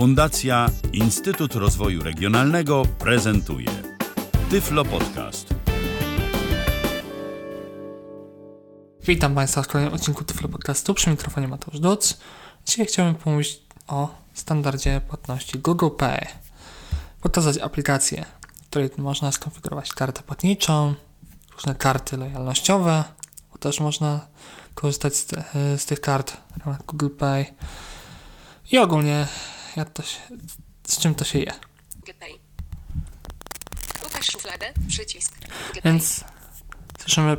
Fundacja Instytut Rozwoju Regionalnego prezentuje Tyflo Podcast. Witam Państwa w kolejnym odcinku Tyflo Podcastu przy mikrofonie Mateusz Duc. Dzisiaj chciałbym pomówić o standardzie płatności Google Pay. Pokazać aplikację, w której można skonfigurować kartę płatniczą, różne karty lojalnościowe, bo też można korzystać z, te, z tych kart w ramach Google Pay. I ogólnie jak to się, z czym to się je. Pokaż szufladę, przycisk. Więc słyszymy,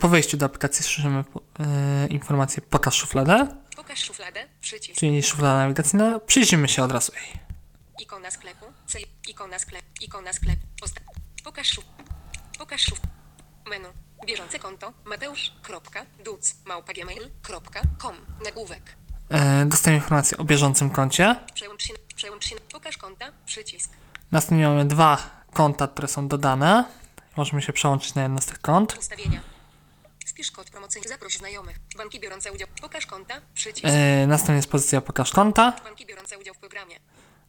po wejściu do aplikacji słyszymy e, informację pokaż szufladę. Pokaż szufladę, przycisk. czyli szuflada nawigacyjna. Przyjrzymy się od razu jej. Ikona sklepu, ikona sklep, ikona sklep. Posta- pokaż szuf. Pokaż szuf. Menu. Bieżące konto mateusz.duc małpa.gmail.com Nagłówek. E, dostajemy informację o bieżącym koncie. Przełącz się, przełącz się. Pokaż konta, przycisk. Następnie mamy dwa konta, które są dodane. Możemy się przełączyć na jedno z tych kont. Ustawienia. Wpisz kod promocyjny. Zaproś znajomych. Banki biorące udział. Pokaż konta, przycisk. E, następnie jest pozycja pokaż konta. Banki biorące udział w programie.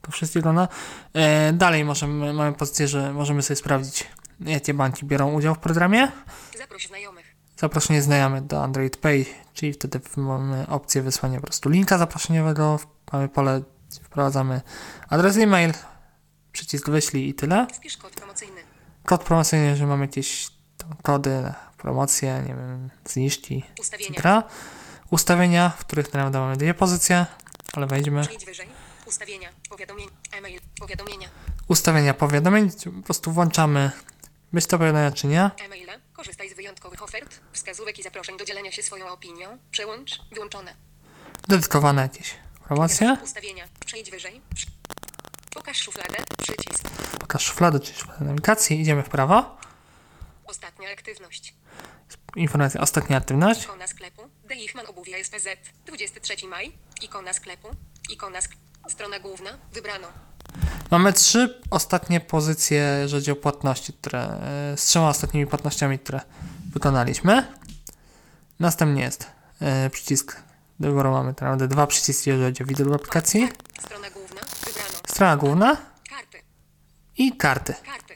To wszystko wygląda. E, dalej możemy, mamy pozycję, że możemy sobie sprawdzić, jakie banki biorą udział w programie. Zaproś znajomych. Zaproszenie znajome do Android Pay, czyli wtedy mamy opcję wysłania po prostu linka zaproszeniowego. Mamy pole, wprowadzamy adres e-mail, przycisk wyślij i tyle. Wpisz kod promocyjny. Kod promocyjny, jeżeli mamy jakieś kody, promocje, nie wiem, zniżki, Ustawienia. Ustawienia, w których naprawdę mamy dwie pozycje, ale wejdźmy. Ustawienia. Powiadomień. E-mail. Powiadomienia. Ustawienia powiadomień, po prostu włączamy być to powiadomienia czy nie. E-maile. Korzystaj z wyjątkowych ofert, wskazówek i zaproszeń do dzielenia się swoją opinią. Przełącz. Wyłączone. Dedykowane jakieś promocje. Ustawienia. Przejdź wyżej. Pokaż szufladę. Przycisk. Pokaż szufladę, czyli szufladę nawigacji. Idziemy w prawo. Ostatnia aktywność. Informacja ostatnia aktywność. Ikona sklepu. Deichmann obuwia SPZ. 23 maj. Ikona sklepu. Ikona sk- Strona główna. Wybrano. Mamy trzy ostatnie pozycje, jeżeli chodzi o płatności, które, e, z trzema ostatnimi płatnościami, które wykonaliśmy. Następnie jest e, przycisk do wyboru. Mamy tak naprawdę dwa przyciski, jeżeli chodzi o widok aplikacji. Strona główna. Wybrano. Strona główna Karty. i karty. Karty.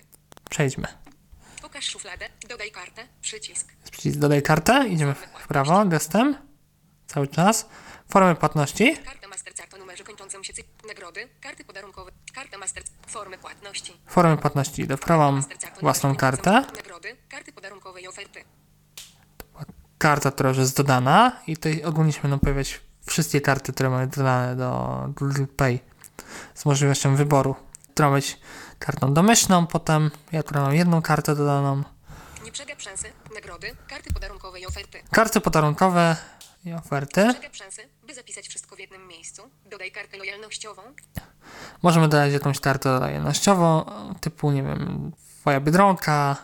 Przejdźmy. Pokaż szufladę. Dodaj kartę. Przycisk. Jest przycisk dodaj kartę. Idziemy w prawo gestem. Cały czas. Formy płatności. Karta Mastercard o numerze kończącym się cyk. Nagrody. Karty podarunkowe. Karta Master. Formy płatności. Formy płatności. Własną kartę. Nagrody. Karty podarunkowe i oferty. karta, która już jest dodana i tutaj ogólnie się będą pojawiać wszystkie karty, które mamy dodane do Google Pay z możliwością wyboru. Która być kartą domyślną, potem ja tu mam jedną kartę dodaną. Nagrody. Karty podarunkowe i oferty. Karty podarunkowe i oferty. Możemy dodać jakąś kartę lojalnościową, typu, nie wiem, Twoja Biedronka,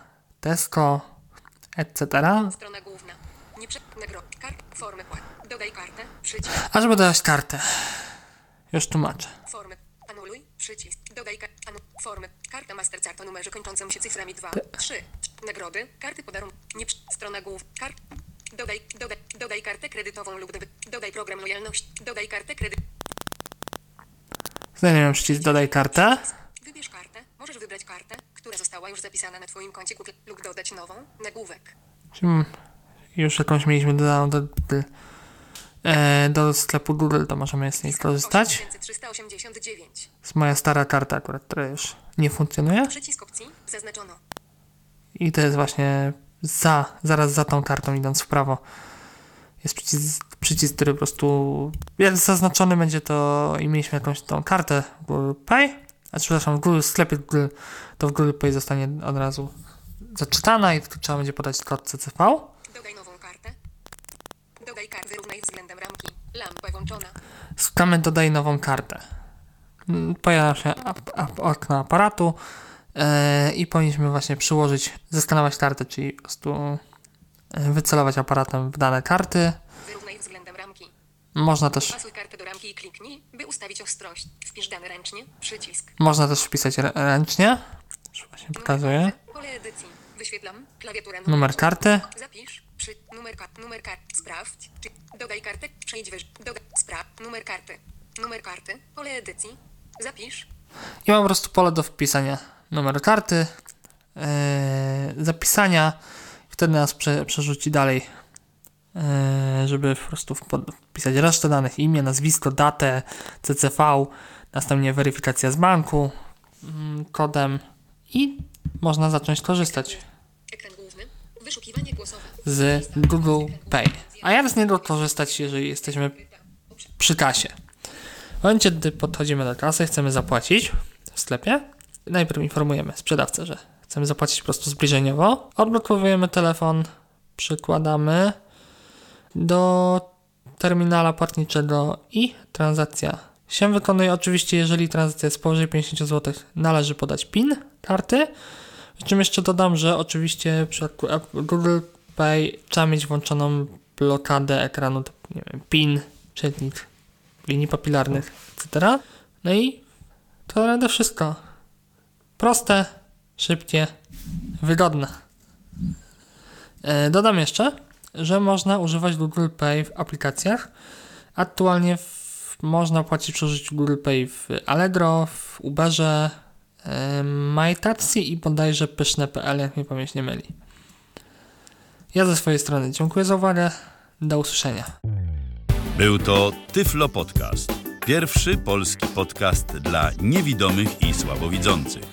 Tesco, etc. Strona główna. Nie prze... Formy płat. Dodaj kartę. Przycisk. A żeby dodać kartę, już tłumaczę. Formy. Anuluj. Przycisk. Dodaj kartę. Anu... Formy. Karta Mastercard o numerze kończącym się cyframi 2, 3. Nagrody. Karty podarunkowe. Nie. Strona główna. Kart. Dodaj, dodaj, dodaj kartę kredytową lub. Dodaj program lojalności. Dodaj kartę kredyt. Znajdujemy przycisk dodaj kartę. Wybierz kartę. Możesz wybrać kartę, która została już zapisana na Twoim koncie Google lub dodać nową. Nagłówek. Czyli już jakąś mieliśmy dodaną do, do, e, do sklepu Google, to możemy z niej skorzystać. 8389. jest moja stara karta akurat, która już nie funkcjonuje. Przycisk opcji zaznaczono. I to jest właśnie za, zaraz za tą kartą idąc w prawo. Jest przycisk, przycisk który po prostu jest zaznaczony, będzie to i mieliśmy jakąś tą kartę Google Pay, a przepraszam, w Google sklepie Google, to w Google Pay zostanie od razu zaczytana i tylko trzeba będzie podać kod CCV. Dodaj nową kartę. Dodaj kartę. Wyrównaj względem ramki. Lampa włączona. Skamy dodaj nową kartę. Pojawia się ap, ap, okno aparatu i powinniśmy właśnie przyłożyć, zeskanować kartę, czyli po prostu e, wycelować aparatem w dane karty. Wyrównaj względem ramki. Można też, Pasuj kartę do ramki i kliknij, by ustawić ostrość. Wpisz dane ręcznie. Przycisk. można też wpisać rę- ręcznie. Już właśnie pokazuję. Pole edycji. Wyświetlam. Klawiaturę. Numer karty. Zapisz. Przy... Numer, numer karty. Sprawdź. Czy... Dodaj kartę. Przejdź wyżej. Dodaj. Sprawdź. Numer karty. Numer karty. Pole edycji. Zapisz. I mam po prostu pole do wpisania numer karty, yy, zapisania, wtedy nas prze, przerzuci dalej, yy, żeby po prostu wpisać resztę danych, imię, nazwisko, datę, CCV, następnie weryfikacja z banku, mm, kodem i można zacząć korzystać z Google Pay. A jak z niego korzystać, jeżeli jesteśmy przy kasie? W momencie, gdy podchodzimy do kasy, chcemy zapłacić w sklepie, najpierw informujemy sprzedawcę, że chcemy zapłacić po prostu zbliżeniowo. Odblokowujemy telefon, przykładamy do terminala płatniczego i transakcja się wykonuje. Oczywiście, jeżeli transakcja jest powyżej 50 zł, należy podać PIN karty. Przy czym jeszcze dodam, że oczywiście App- Google Pay trzeba mieć włączoną blokadę ekranu, nie wiem, PIN, czytnik linii papilarnych, etc. No i to naprawdę wszystko. Proste, szybkie, wygodne. E, Dodam jeszcze, że można używać Google Pay w aplikacjach. Aktualnie w, można płacić przy użyciu Google Pay w Allegro, w Uberze, e, MyTaxi i bodajże pyszne.pl, jak mnie pamięć nie myli. Ja ze swojej strony dziękuję za uwagę. Do usłyszenia. Był to Tyflo Podcast. Pierwszy polski podcast dla niewidomych i słabowidzących.